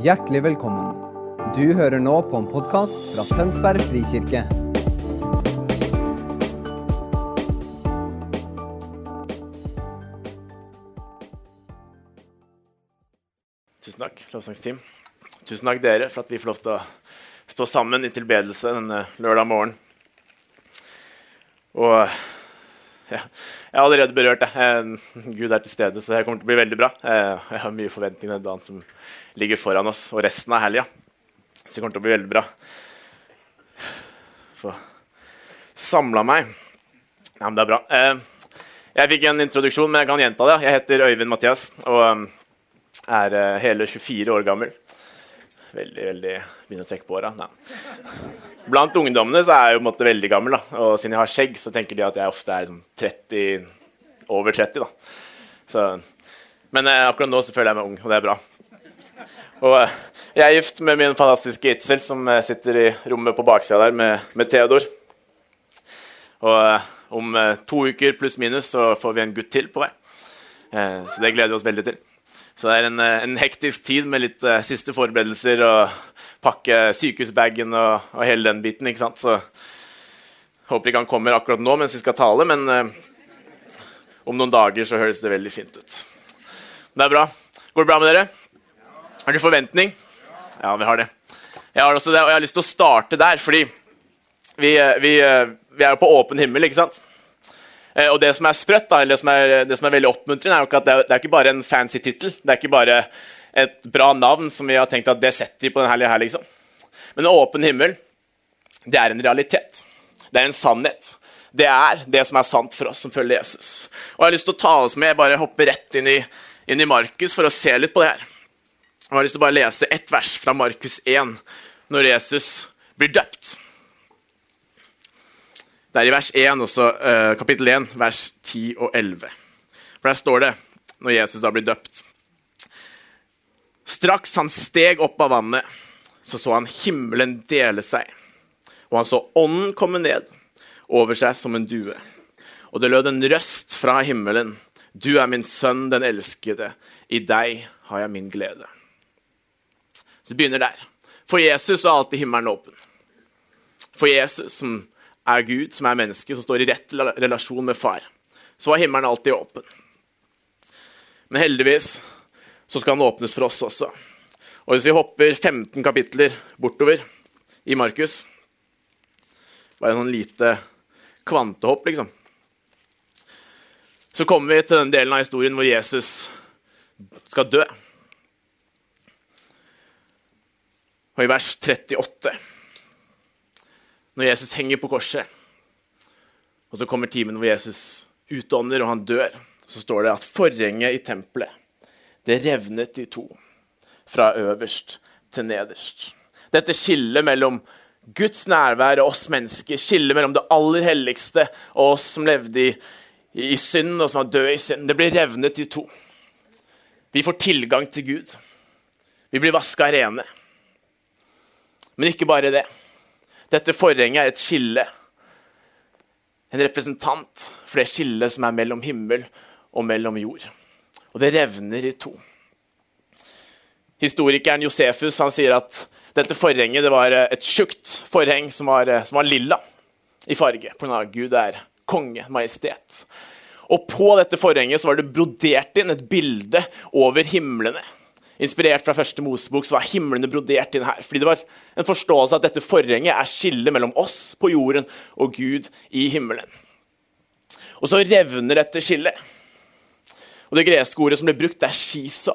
Hjertelig velkommen. Du hører nå på en podkast fra Tønsberg frikirke. Tusen takk, lovsangsteam. Tusen takk dere for at vi får lov til å stå sammen i tilbedelse denne lørdag morgen. Og jeg har allerede berørt det. Eh, Gud er til stede, så det kommer til å bli veldig bra. Eh, Jeg har mye forventninger den dagen som ligger foran oss, og resten av helga. Så det kommer til å bli veldig bra. Få samla meg. Ja, men det er bra. Eh, Jeg fikk en introduksjon, men jeg kan gjenta det. Jeg heter Øyvind Mathias og er hele 24 år gammel. Veldig, veldig Begynner å trekke på åra. Blant ungdommene så er jeg jo på en måte veldig gammel. da, og Siden jeg har skjegg, så tenker de at jeg ofte er liksom 30, over 30. da. Så, men eh, akkurat nå så føler jeg meg ung, og det er bra. Og eh, jeg er gift med min fantastiske Itzel, som eh, sitter i rommet på baksida der med, med Theodor. Og eh, om eh, to uker pluss minus så får vi en gutt til på vei. Eh, så det gleder vi oss veldig til. Så det er en, eh, en hektisk tid med litt uh, siste forberedelser og pakke sykehusbagen og, og hele den biten. ikke sant? Så håper ikke han kommer akkurat nå mens vi skal tale, men uh, om noen dager så høres det veldig fint ut. Det er bra. Går det bra med dere? Har dere forventning? Ja, vi har det. Jeg har også det, og jeg har lyst til å starte der, fordi vi, vi, vi er jo på åpen himmel, ikke sant? Eh, Og det som er sprøtt, da, eller det som er, det som er veldig oppmuntrende, er jo ikke at det er, det er ikke bare en fancy tittel. Det er ikke bare et bra navn som vi har tenkt at det setter vi på denne helga her, liksom. Men åpen himmel, det er en realitet. Det er en sannhet. Det er det som er sant for oss som følger Jesus. Og jeg har lyst til å ta oss med, bare hoppe rett inn i, inn i Markus for å se litt på det her. Og jeg har lyst til å bare lese ett vers fra Markus 1, når Jesus blir døpt. Det er i vers 1, også, uh, kapittel 1, vers 10 og 11. For der står det, når Jesus da blir døpt Straks han steg opp av vannet, så så han himmelen dele seg, og han så ånden komme ned over seg som en due. Og det lød en røst fra himmelen. Du er min sønn, den elskede. I deg har jeg min glede. Så det begynner der. For Jesus er alltid himmelen åpen. For Jesus, som er Gud, som er menneske, som står i rett relasjon med far, så var himmelen alltid åpen. Men heldigvis så skal den åpnes for oss også. Og hvis vi hopper 15 kapitler bortover i Markus Bare en sånn lite kvantehopp, liksom. Så kommer vi til den delen av historien hvor Jesus skal dø. Og i vers 38 når Jesus henger på korset, og så kommer timen hvor Jesus utånder og han dør, så står det at forhenget i tempelet det revnet i to, fra øverst til nederst. Dette skillet mellom Guds nærvær og oss mennesker, skillet mellom det aller helligste og oss som levde i, i synd og som var døde i synd, det blir revnet i to. Vi får tilgang til Gud. Vi blir vaska rene. Men ikke bare det. Dette forhenget er et skille, en representant for det skillet som er mellom himmel og mellom jord. Og det revner i to. Historikeren Josefus han sier at dette forhenget det var et tjukt forheng som var, som var lilla i farge, pga. Gud er konge, majestet. Og på dette forhenget så var det brodert inn et bilde over himlene. Inspirert fra første Mosebok så var himlene brodert inn her. Fordi det var en forståelse at dette forhenget er skillet mellom oss på jorden og Gud i himmelen. Og så revner dette skillet. Og Det greske ordet som ble brukt, det er skisa.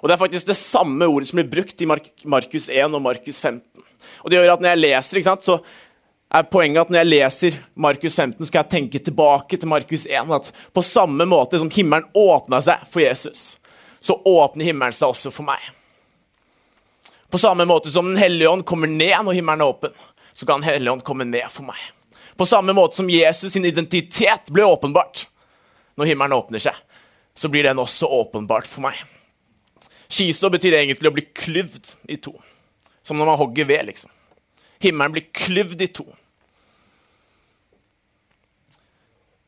Og Det er faktisk det samme ordet som blir brukt i Markus 1 og Markus 15. Og det gjør at når jeg leser, ikke sant, så er poenget at når jeg leser Markus 15, skal jeg tenke tilbake til Markus 1. At på samme måte som himmelen åpna seg for Jesus, så åpner himmelen seg også for meg. På samme måte som Den hellige ånd kommer ned når himmelen er åpen, så kan Den hellige ånd komme ned for meg. På samme måte som Jesus sin identitet ble åpenbart når himmelen åpner seg, så blir den også åpenbart for meg. Kiso betyr egentlig å bli klyvd i to. Som når man hogger ved, liksom. Himmelen blir klyvd i to.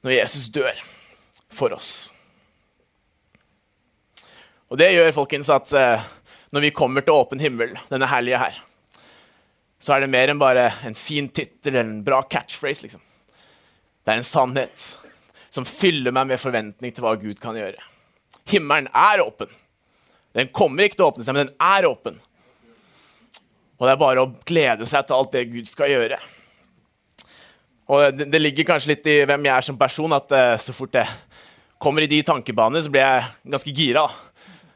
Når Jesus dør for oss. Og det gjør folkens at eh, når vi kommer til åpen himmel denne helga her, så er det mer enn bare en fin tittel eller en bra catchphrase. liksom. Det er en sannhet som fyller meg med forventning til hva Gud kan gjøre. Himmelen er åpen. Den kommer ikke til å åpne seg, men den er åpen. Og det er bare å glede seg til alt det Gud skal gjøre. Og det, det ligger kanskje litt i hvem jeg er som person, at uh, så fort jeg kommer i de tankebaner, så blir jeg ganske gira.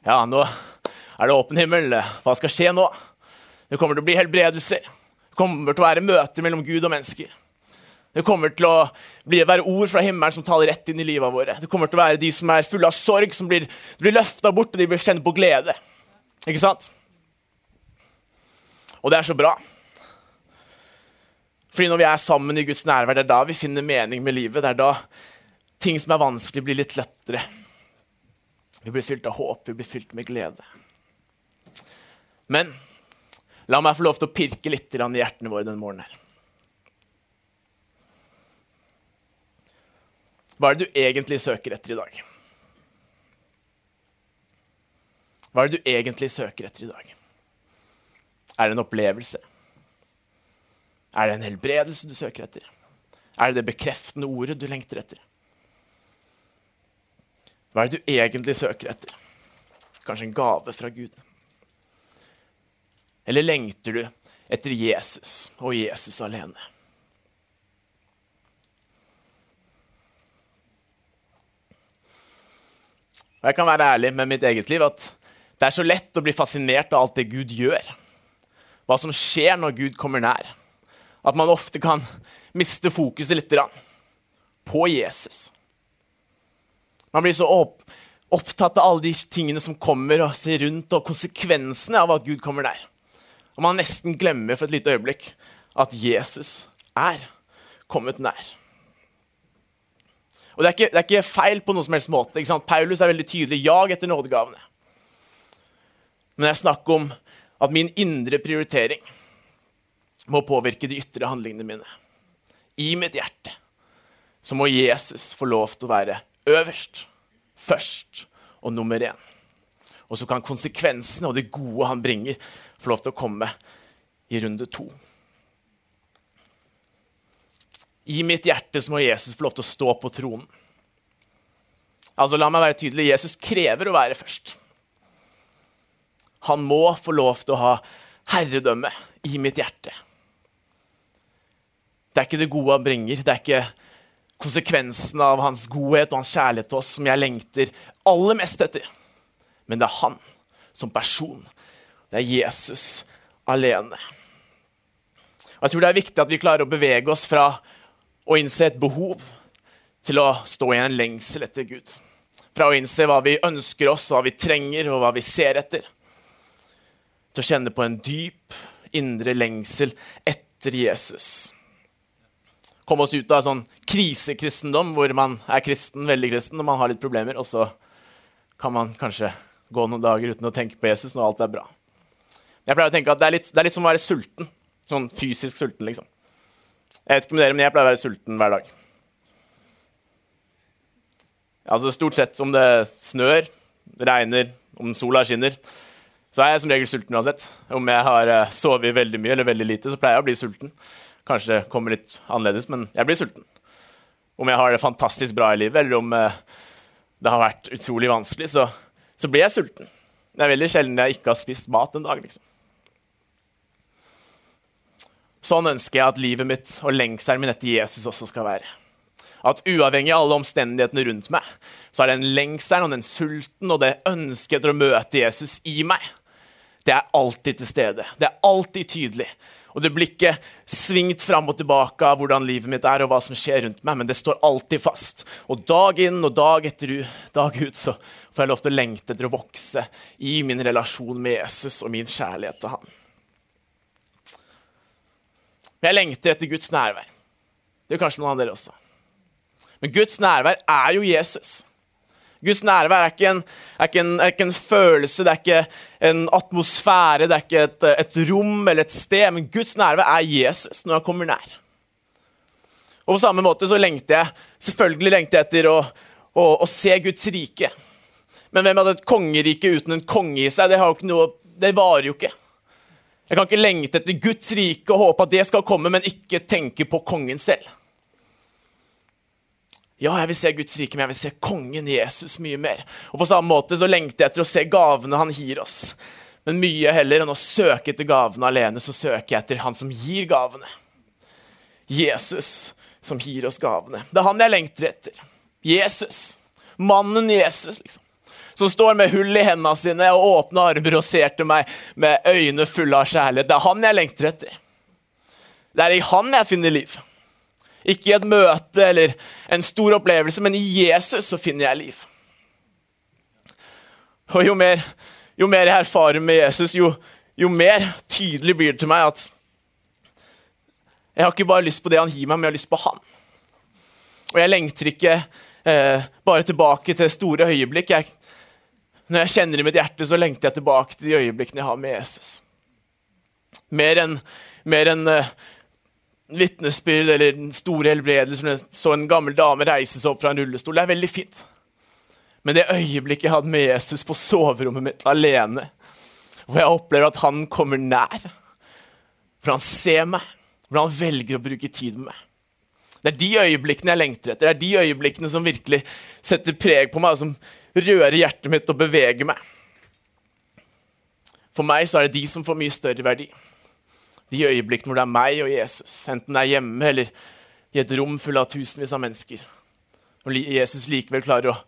Ja, nå er det åpen himmel. Hva skal skje nå? Det kommer til å bli helbredelser. Det kommer til å være møter mellom Gud og mennesker. Det kommer til å bli, være ord fra himmelen som taler rett inn i livet våre. Det kommer til å være de som er fulle av sorg, som blir, blir løfta bort, og de blir kjent på glede. Ikke sant? Og det er så bra. Fordi når vi er sammen i Guds nærvær, det er da vi finner mening med livet. Det er da ting som er vanskelig, blir litt lettere. Vi blir fylt av håp, vi blir fylt med glede. Men la meg få lov til å pirke litt i hjertene våre denne morgenen. her. Hva er det du egentlig søker etter i dag? Hva er det du egentlig søker etter i dag? Er det en opplevelse? Er det en helbredelse du søker etter? Er det det bekreftende ordet du lengter etter? Hva er det du egentlig søker etter? Kanskje en gave fra Gud? Eller lengter du etter Jesus og Jesus alene? Og Jeg kan være ærlig med mitt eget liv at det er så lett å bli fascinert av alt det Gud gjør. Hva som skjer når Gud kommer nær. At man ofte kan miste fokuset litt på Jesus. Man blir så opp, opptatt av alle de tingene som kommer, og ser rundt, og konsekvensene av at Gud kommer nær. Og man nesten glemmer for et lite øyeblikk at Jesus er kommet nær. Og det er, ikke, det er ikke, feil på noen som helst måte. Paulus er veldig tydelig. Jag etter nådegavene. Men jeg snakker om at min indre prioritering må påvirke de ytre handlingene mine. I mitt hjerte så må Jesus få lov til å være øverst, først og nummer én. Og så kan konsekvensene og det gode han bringer, få lov til å komme i runde to. I mitt hjerte så må Jesus få lov til å stå på tronen. Altså, La meg være tydelig. Jesus krever å være først. Han må få lov til å ha herredømme i mitt hjerte. Det er ikke det gode han bringer. Det er ikke konsekvensen av hans godhet og hans kjærlighet til oss som jeg lengter aller mest etter. Men det er han som person. Det er Jesus alene. Og jeg tror det er viktig at vi klarer å bevege oss fra å innse et behov til å stå i en lengsel etter Gud. Fra å innse hva vi ønsker oss, hva vi trenger, og hva vi ser etter. Til å kjenne på en dyp indre lengsel etter Jesus. Komme oss ut av sånn krisekristendom, hvor man er kristen, veldig kristen, og man har litt problemer, og så kan man kanskje gå noen dager uten å tenke på Jesus når alt er bra. Jeg pleier å tenke at det er litt, det er litt som å være sulten. Sånn fysisk sulten, liksom. Jeg vet ikke med dere, men jeg pleier å være sulten hver dag. Altså Stort sett om det snør, regner, om sola skinner, så er jeg som regel sulten uansett. Om jeg har uh, sovet veldig mye eller veldig lite, så pleier jeg å bli sulten. Kanskje det kommer litt annerledes, men jeg blir sulten. Om jeg har det fantastisk bra i livet, eller om uh, det har vært utrolig vanskelig, så, så, blir jeg sulten. Det er veldig sjelden jeg ikke har spist mat en dag. liksom. Sånn ønsker jeg at livet mitt og lengselen min etter Jesus også skal være. At uavhengig av alle omstendighetene rundt meg, så er den lengselen og den sulten og det ønsket etter å møte Jesus i meg, det er alltid til stede. Det er alltid tydelig. Og det blir ikke svingt fram og tilbake av hvordan livet mitt er, og hva som skjer rundt meg, men det står alltid fast. Og dag inn og dag etter dag ut så får jeg lov til å lengte etter å vokse i min relasjon med Jesus og min kjærlighet til ham. Men jeg lengter etter Guds nærvær. Det gjør kanskje noen av dere også. Men Guds nærvær er jo Jesus. Guds nærvær er ikke en, er ikke en, er ikke en følelse, det er ikke en atmosfære, det er ikke et, et, rom eller et sted. Men Guds nærvær er Jesus når han kommer nær. Og på samme måte så lengter jeg selvfølgelig lengter jeg etter å, å, å se Guds rike. Men hvem hadde et kongerike uten en konge i seg? Det noe det varer jo ikke. Jeg kan ikke lengte etter Guds rike og håpe at det skal komme, men ikke tenke på kongen selv. Ja, jeg vil se Guds rike, men jeg vil se kongen Jesus mye mer. Og på samme måte så lengter jeg etter å se gavene han gir oss. Men mye heller enn å søke etter gavene alene, så søker jeg etter han som gir gavene. Jesus som gir oss gavene. Det er han jeg lengter etter. Jesus. Mannen Jesus, liksom. Som står med hull i hendene sine og åpne armer og ser til meg med øyne fulle av kjærlighet. Det er han jeg lengter etter. Det er i han jeg finner liv. Ikke i et møte eller en stor opplevelse, men i Jesus så finner jeg liv. Og jo mer, jo mer jeg erfarer med Jesus, jo, jo, mer tydelig blir det til meg at jeg har ikke bare lyst på det han gir meg, men jeg har lyst på han. Og jeg lengter ikke eh, bare tilbake til store øyeblikk. Jeg, når jeg kjenner i mitt hjerte, så lengter jeg tilbake til de øyeblikkene jeg har med Jesus. Mer enn en, uh, vitnesbyrd eller den store helbredelse. Så en gammel dame reise seg opp fra en rullestol. Det er veldig fint. Men det øyeblikket jeg hadde med Jesus på soverommet mitt alene, hvor jeg opplever at han kommer nær, hvor han ser meg, hvor han velger å bruke tid med meg Det er de øyeblikkene jeg lengter etter. Det er de øyeblikkene som virkelig setter preg på meg, og som rører hjertet mitt og beveger meg. For meg så er det de som får mye større verdi de øyeblikkene hvor det er meg og Jesus, enten det er hjemme eller i et rom full av tusenvis av mennesker. Og Jesus likevel klarer å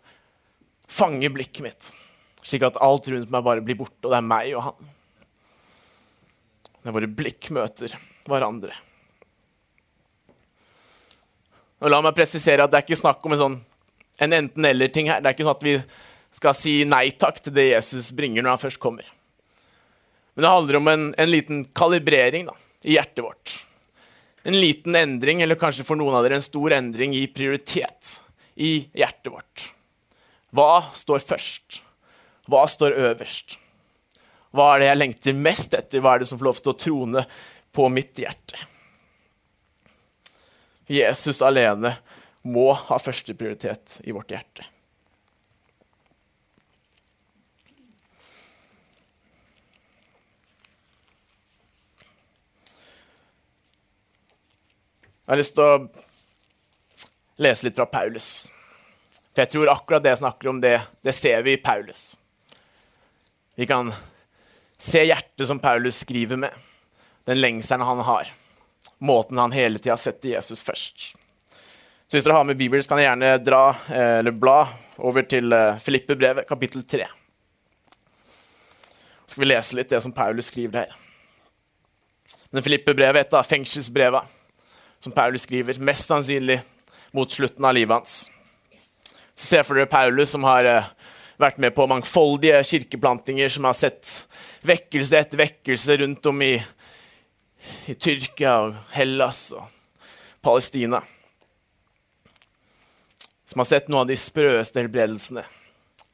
fange blikket mitt, slik at alt rundt meg bare blir borte, og det er meg og han. Når våre blikk møter hverandre. Og La meg presisere at det er ikke snakk om en sånn en enten-eller-ting her. Det er ikke sånn at vi skal si nei takk til det Jesus bringer når han først kommer. Men det handler om en, en liten kalibrering da, i hjertet vårt. En liten endring, eller kanskje for noen av dere en stor endring i prioritet i hjertet vårt. Hva står først? Hva står øverst? Hva er det jeg lengter mest etter? Hva er det som får lov til å trone på mitt hjerte? Jesus alene må ha førsteprioritet i vårt hjerte. Jeg har lyst til å lese litt fra Paulus. For jeg tror akkurat det jeg snakker om, det, det ser vi i Paulus. Vi kan se hjertet som Paulus skriver med, den lengselen han har. Måten han hele tida setter Jesus først. Så hvis dere har med Bibelen, så kan jeg gjerne dra, eh, eller bla over til eh, Filippe-brevet, kapittel 3. Så skal vi lese litt det som Paulus skriver her. Men Filippe-brevet er et av fengselsbrevene som Paulus skriver, mest sannsynlig mot slutten av livet hans. Så Se for dere Paulus som har uh, vært med på mangfoldige kirkeplantinger, som har sett vekkelse etter vekkelse rundt om i, i Tyrkia og Hellas og Palestina. Som har sett noen av de sprøeste helbredelsene.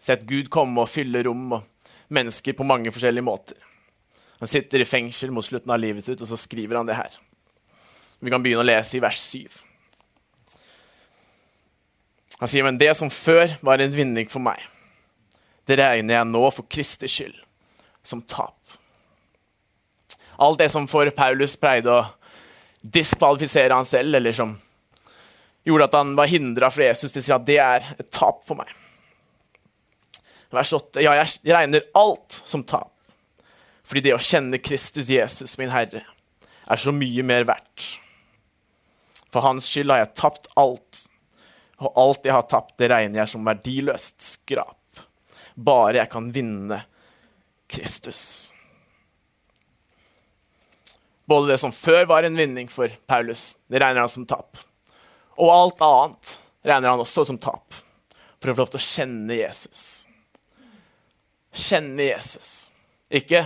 Sett Gud komme og fylle rom og mennesker på mange forskjellige måter. Han sitter i fengsel mot slutten av livet sitt, og så skriver han det her. Vi kan begynne å lese i vers 7. Han sier, men det som før var en vinning for meg, det regner jeg nå for Kristi skyld som tap. Alt det som for Paulus pleide å diskvalifisere han selv, eller som gjorde at han var hindra fra Jesus de sier at det er et tap for meg. Vers 8. Ja, jeg regner alt som tap, fordi det å kjenne Kristus Jesus, min Herre, er så mye mer verdt for hans skyld har jeg tapt alt. Og alt jeg har tapt, det regner jeg som verdiløst skrap. Bare jeg kan vinne Kristus. Både det som før var en vinning for Paulus, det regner han som tap. Og alt annet regner han også som tap, for å få lov til å kjenne Jesus. Kjenne Jesus. Ikke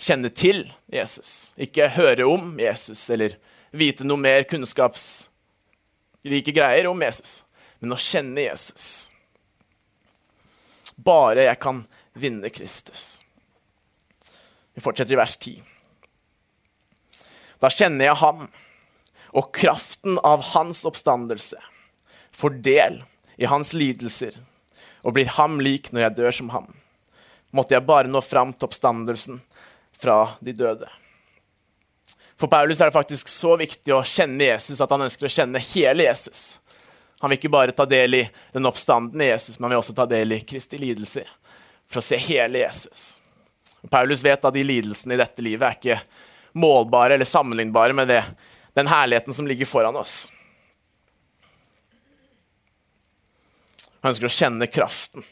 kjenne til Jesus. Ikke høre om Jesus eller vite noe mer kunnskapsrike greier om Jesus, men å kjenne Jesus. Bare jeg kan vinne Kristus. Vi fortsetter i vers 10. Da kjenner jeg ham og kraften av hans oppstandelse. Får del i hans lidelser og blir ham lik når jeg dør som ham. Måtte jeg bare nå fram til oppstandelsen fra de døde. For Paulus er det faktisk så viktig å kjenne Jesus at han ønsker å kjenne hele Jesus. Han vil ikke bare ta del i den oppstandende Jesus, men han vil også ta del i Kristi lidelser for å se hele Jesus. Og Paulus vet at de lidelsene i dette livet er ikke målbare eller sammenlignbare med det, den herligheten som ligger foran oss. Han ønsker å kjenne kraften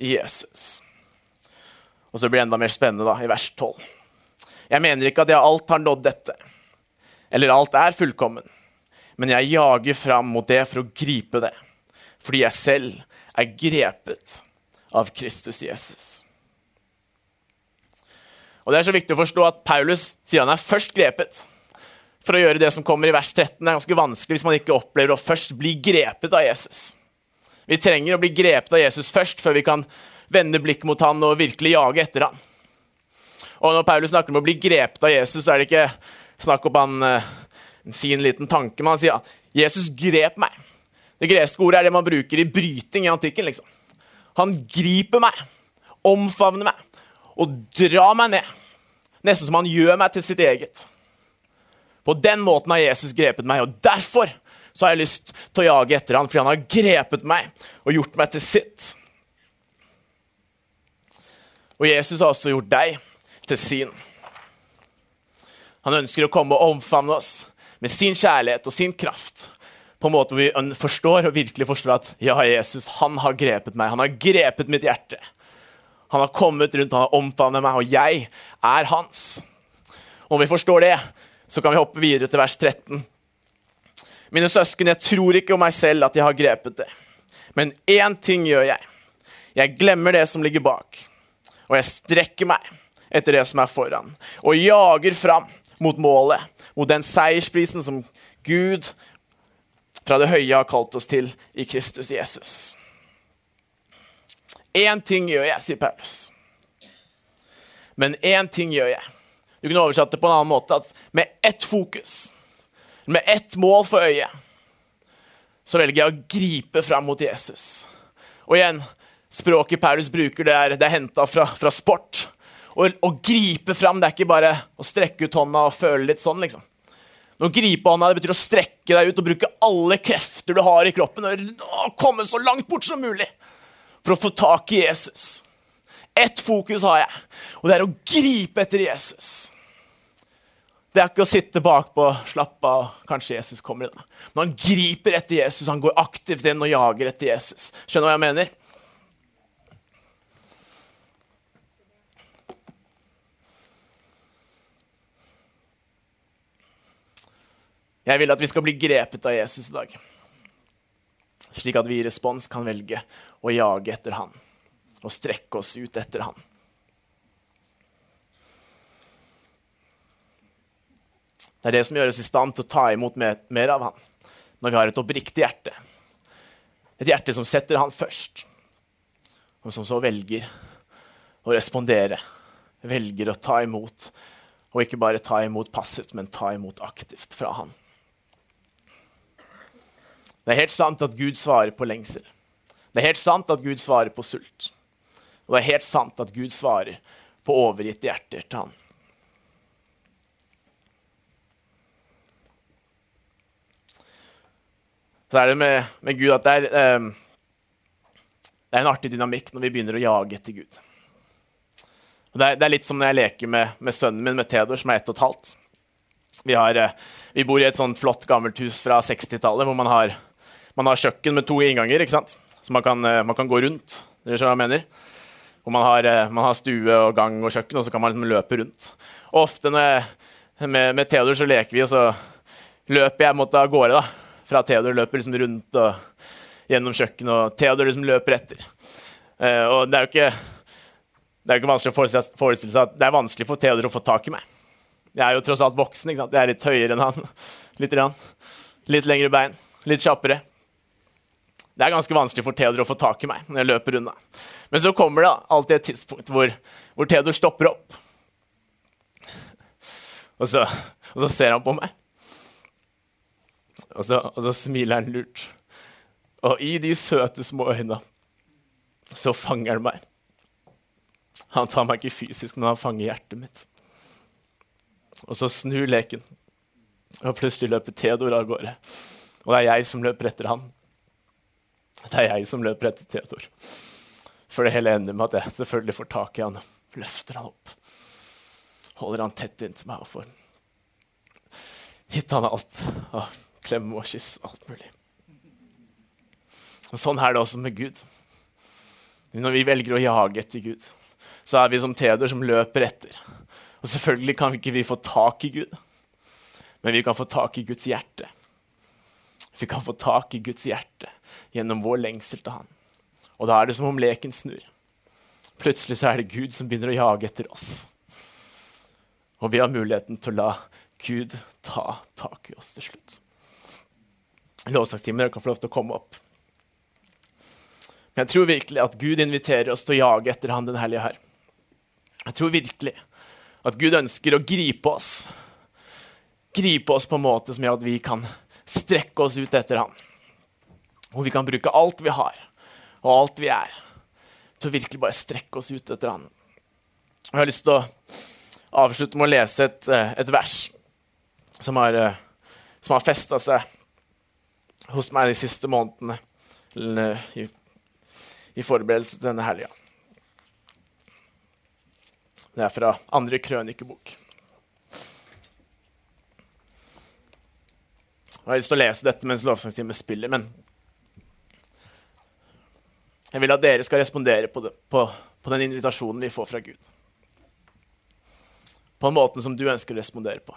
i Jesus. Og så blir det enda mer spennende da, i vers 12. Jeg mener ikke at jeg alt har nådd dette, eller alt er fullkommen, men jeg jager fram mot det for å gripe det, fordi jeg selv er grepet av Kristus Jesus. Og Det er så viktig å forstå at Paulus sier han er først grepet for å gjøre det som kommer i vers 13. Det er ganske vanskelig hvis man ikke opplever å først bli grepet av Jesus. Vi trenger å bli grepet av Jesus først, før vi kan vende blikket mot han og virkelig jage etter han. Og Når Paulus snakker om å bli grepet av Jesus, så er det ikke snakk om han, eh, en fin liten tanke, men han sier at Jesus grep meg. Det greske ordet er det man bruker i bryting i antikken. liksom. Han griper meg, omfavner meg og drar meg ned. Nesten som han gjør meg til sitt eget. På den måten har Jesus grepet meg, og derfor så har jeg lyst til å jage etter han, fordi han har grepet meg og gjort meg til sitt. Og Jesus har også gjort deg til sin. Han ønsker å komme og omfavne oss med sin kjærlighet og sin kraft. På en måte hvor vi forstår og virkelig forstår at ja, Jesus han har grepet meg. Han har grepet mitt hjerte. Han har kommet rundt, han har omfavnet meg, og jeg er hans. Om vi forstår det, så kan vi hoppe videre til vers 13. Mine søsken, jeg tror ikke om meg selv at jeg har grepet det. Men én ting gjør jeg. Jeg glemmer det som ligger bak, og jeg strekker meg etter det som er foran, og jager fram mot målet, mot den seiersprisen som Gud fra det høye har kalt oss til i Kristus Jesus. Én ting gjør jeg, sier Paulus. Men én ting gjør jeg. Du kunne oversatt det på en annen måte. at Med ett fokus, med ett mål for øyet, så velger jeg å gripe fram mot Jesus. Og igjen, språket Paulus bruker, det er, det er henta fra, fra, sport. Å gripe fram det er ikke bare å strekke ut hånda og føle litt sånn, liksom. Å gripe hånda det betyr å strekke deg ut og bruke alle krefter du har i kroppen. og komme så langt bort som mulig for å få tak i Jesus. Ett fokus har jeg, og det er å gripe etter Jesus. Det er ikke å sitte bakpå, slappe av, kanskje Jesus kommer i dag. Men han griper etter Jesus, han går aktivt inn og jager etter Jesus. Skjønner du hva jeg mener? Jeg vil at vi skal bli grepet av Jesus i dag. Slik at vi i respons kan velge å jage etter han og strekke oss ut etter han. Det er det som gjør oss i stand til å ta imot mer, mer av han når vi har et oppriktig hjerte. Et hjerte som setter han først, og som så velger å respondere. Velger å ta imot, og ikke bare ta imot passivt, men ta imot aktivt fra han. Det er helt sant at Gud svarer på lengsel. Det er helt sant at Gud svarer på sult. Og det er helt sant at Gud svarer på overgitte hjerter til han. Så er det med, med Gud at det er, eh, det er, en artig dynamikk når vi begynner å jage etter Gud. Det, er, det er litt som når jeg leker med, med sønnen min, med Theodor, som er ett og et halvt. Vi, har, eh, vi bor i et sånt flott, gammelt hus fra 60-tallet hvor man har man har kjøkken med to innganger, ikke sant? så man kan, eh, man kan gå rundt. Dere skjønner hva jeg mener? Hvor man har, eh, man har, stue og gang og kjøkken, og så kan man liksom løpe rundt. Og ofte jeg, med, med, Theodor så leker vi, og så løper jeg måtte av gårde. da. Fra Theodor løper liksom rundt og gjennom kjøkkenet, og Theodor liksom løper etter. Uh, og det er jo ikke, er ikke vanskelig å forestille, forestille, seg at det er vanskelig for Theodor å få tak i meg. Jeg er jo tross alt voksen. ikke sant? Jeg er litt høyere enn han. Litt, litt lengre bein. Litt kjappere. Det er ganske vanskelig for Theodor å få tak i meg når jeg løper unna. Men så kommer det alltid et tidspunkt hvor, hvor Theodor stopper opp. Og så, og så, ser han på meg. Og så, og så smiler han lurt. Og i de søte, små øynene så fanger han meg. Han tar meg ikke fysisk, men han fanger hjertet mitt. Og så snur leken, og plutselig løper Theodor av gårde. Og det er jeg som løper etter han. Det er jeg som løper etter Theodor. For det hele ender med at jeg selvfølgelig får tak i han løfter han opp. Holder han tett inntil meg og får gitt han alt. Og klem og kyss og alt mulig. Og Sånn er det også med Gud. Når vi velger å jage etter Gud, så er vi som Theodor som løper etter. Og selvfølgelig kan vi ikke vi få tak i Gud, men vi kan få tak i Guds hjerte. Vi kan få tak i Guds hjerte gjennom vår lengsel til Han. Og da er det som om leken snur. Plutselig så er det Gud som begynner å jage etter oss. Og vi har muligheten til å la Gud ta tak i oss til slutt. Lovsangstimen kan få lov til å komme opp. Men jeg tror virkelig at Gud inviterer oss til å jage etter Han den hellige her. Jeg tror virkelig at Gud ønsker å gripe oss. Gripe oss på en måte som gjør at vi kan strekke oss ut etter Han. Hvor vi kan bruke alt vi har, og alt vi er, til å virkelig bare strekke oss ut etter Han. Jeg har lyst til å avslutte med å lese et, eh, et vers som har, eh, som har festa seg hos meg de siste månedene. I i forberedelse til denne helga. Det er fra andre krønikebok. Jeg har lyst til å lese dette mens lovsangstimen spiller, men jeg vil at dere skal respondere på, det, på, på, den invitasjonen vi får fra Gud. På den måten som du ønsker å respondere på.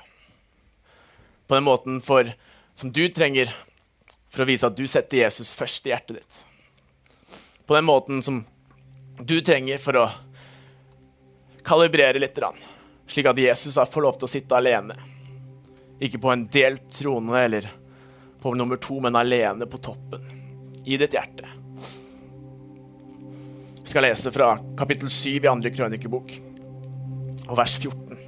På den måten for, som du trenger for å vise at du setter Jesus først i hjertet ditt på den måten som du trenger for å kalibrere litt. Slik at Jesus får lov til å sitte alene. Ikke på en delt trone eller på nummer to, men alene på toppen. I ditt hjerte. Vi skal lese fra kapittel 7 i andre krønikebok, og vers 14.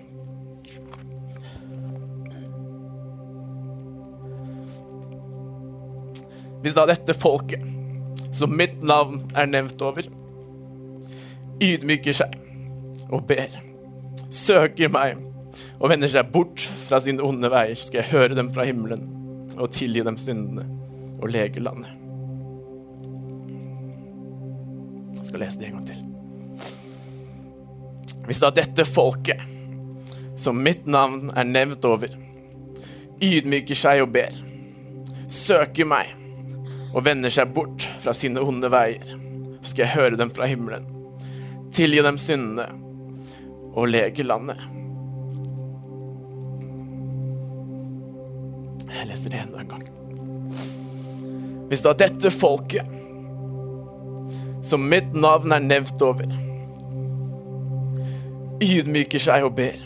Hvis da dette folket som mitt navn er nevnt over, ydmyker seg og ber, søker meg og vender seg bort fra sine onde veier, skal jeg høre dem fra himmelen og tilgi dem syndene og lege landet. Skal lese det en gang til. Hvis da dette folket, som mitt navn er nevnt over, ydmyker seg og ber, søker meg og vender seg bort fra sine onde veier, skal jeg høre dem fra himmelen, tilgi dem syndene og lege landet. Jeg leser det enda en gang. Hvis da dette folket, som mitt navn er nevnt over, ydmyker seg og ber,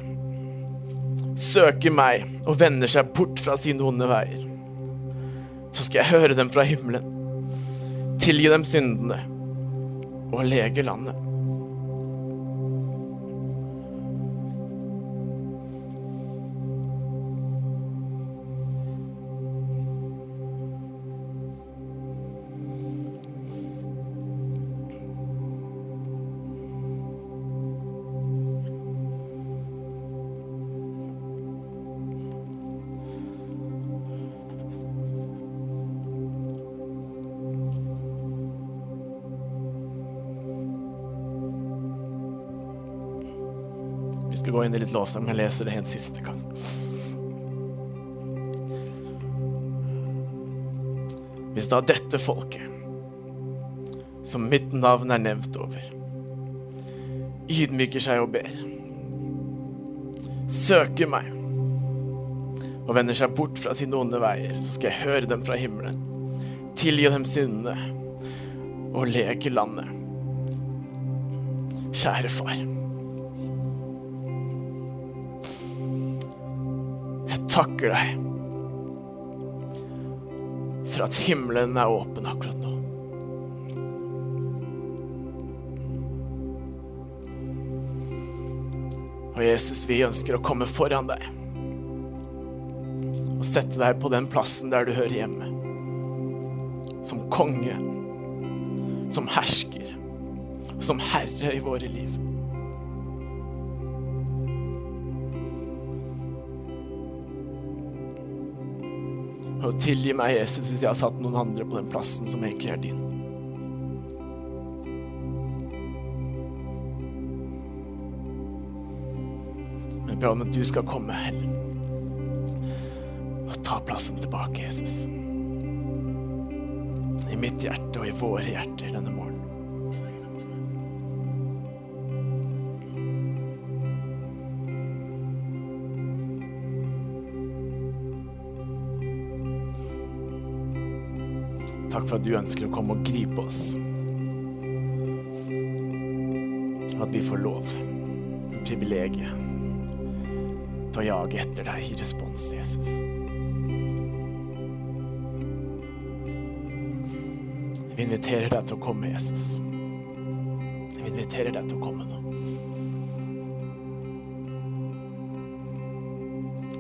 søker meg og vender seg bort fra sine onde veier, så skal jeg høre dem fra himmelen, tilgi dem syndene og lege landet. Gå inn i litt lovsang, men jeg leser det en siste gang. Hvis da dette folket, som mitt navn er nevnt over, ydmyker seg og ber, søker meg og vender seg bort fra sine onde veier, så skal jeg høre dem fra himmelen, tilgi dem syndene og leke landet. Kjære far. Takker deg for at himmelen er åpen akkurat nå. Og Jesus, vi ønsker å komme foran deg og sette deg på den plassen der du hører hjemme. Som konge, som hersker, som herre i våre liv. Og tilgi meg, Jesus, hvis jeg har satt noen andre på den plassen som egentlig er din. Jeg ber om at du skal komme og ta plassen tilbake, Jesus. I mitt hjerte og i våre hjerter denne morgenen. Takk for at du ønsker å komme og gripe oss. At vi får lov, privilegiet, til å jage etter deg i respons, Jesus. Vi inviterer deg til å komme, Jesus. Vi inviterer deg til å komme nå.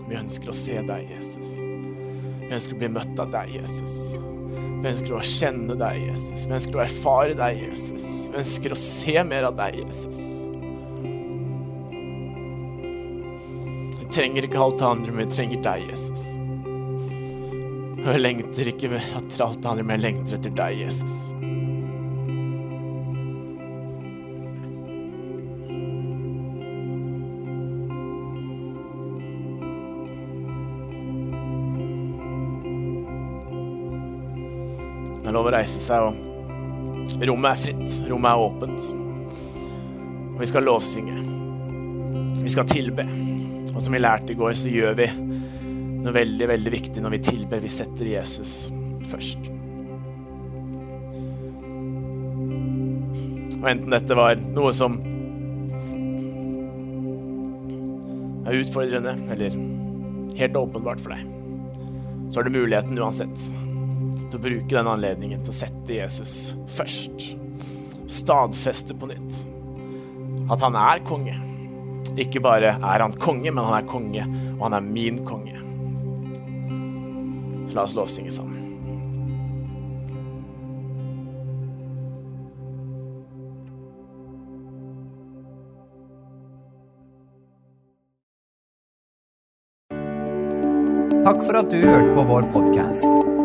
Vi ønsker å se deg, Jesus. Vi ønsker å bli møtt av deg, Jesus. Vi ønsker å kjenne deg, Jesus. Vi ønsker å erfare deg, Jesus. Vi ønsker å se mer av deg, Jesus. Vi trenger ikke alt det andre, men vi trenger deg, Jesus. Og jeg lengter ikke etter alt det andre, men jeg lengter etter deg, Jesus. Lov å reise seg, og rommet er fritt. Rommet er åpent. Og vi skal lovsynge. Vi skal tilbe. Og som vi lærte i går, så gjør vi noe veldig, veldig viktig når vi tilber. Vi setter Jesus først. Og enten dette var noe som er utfordrende, eller helt åpenbart for deg, så har du muligheten uansett til å bruke den anledningen til å sette Jesus først. Stadfeste på nytt at han er konge. Ikke bare er han konge, men han er konge, og han er min konge. Så la oss lovsynge sammen. Takk for at du hørte på vår podkast.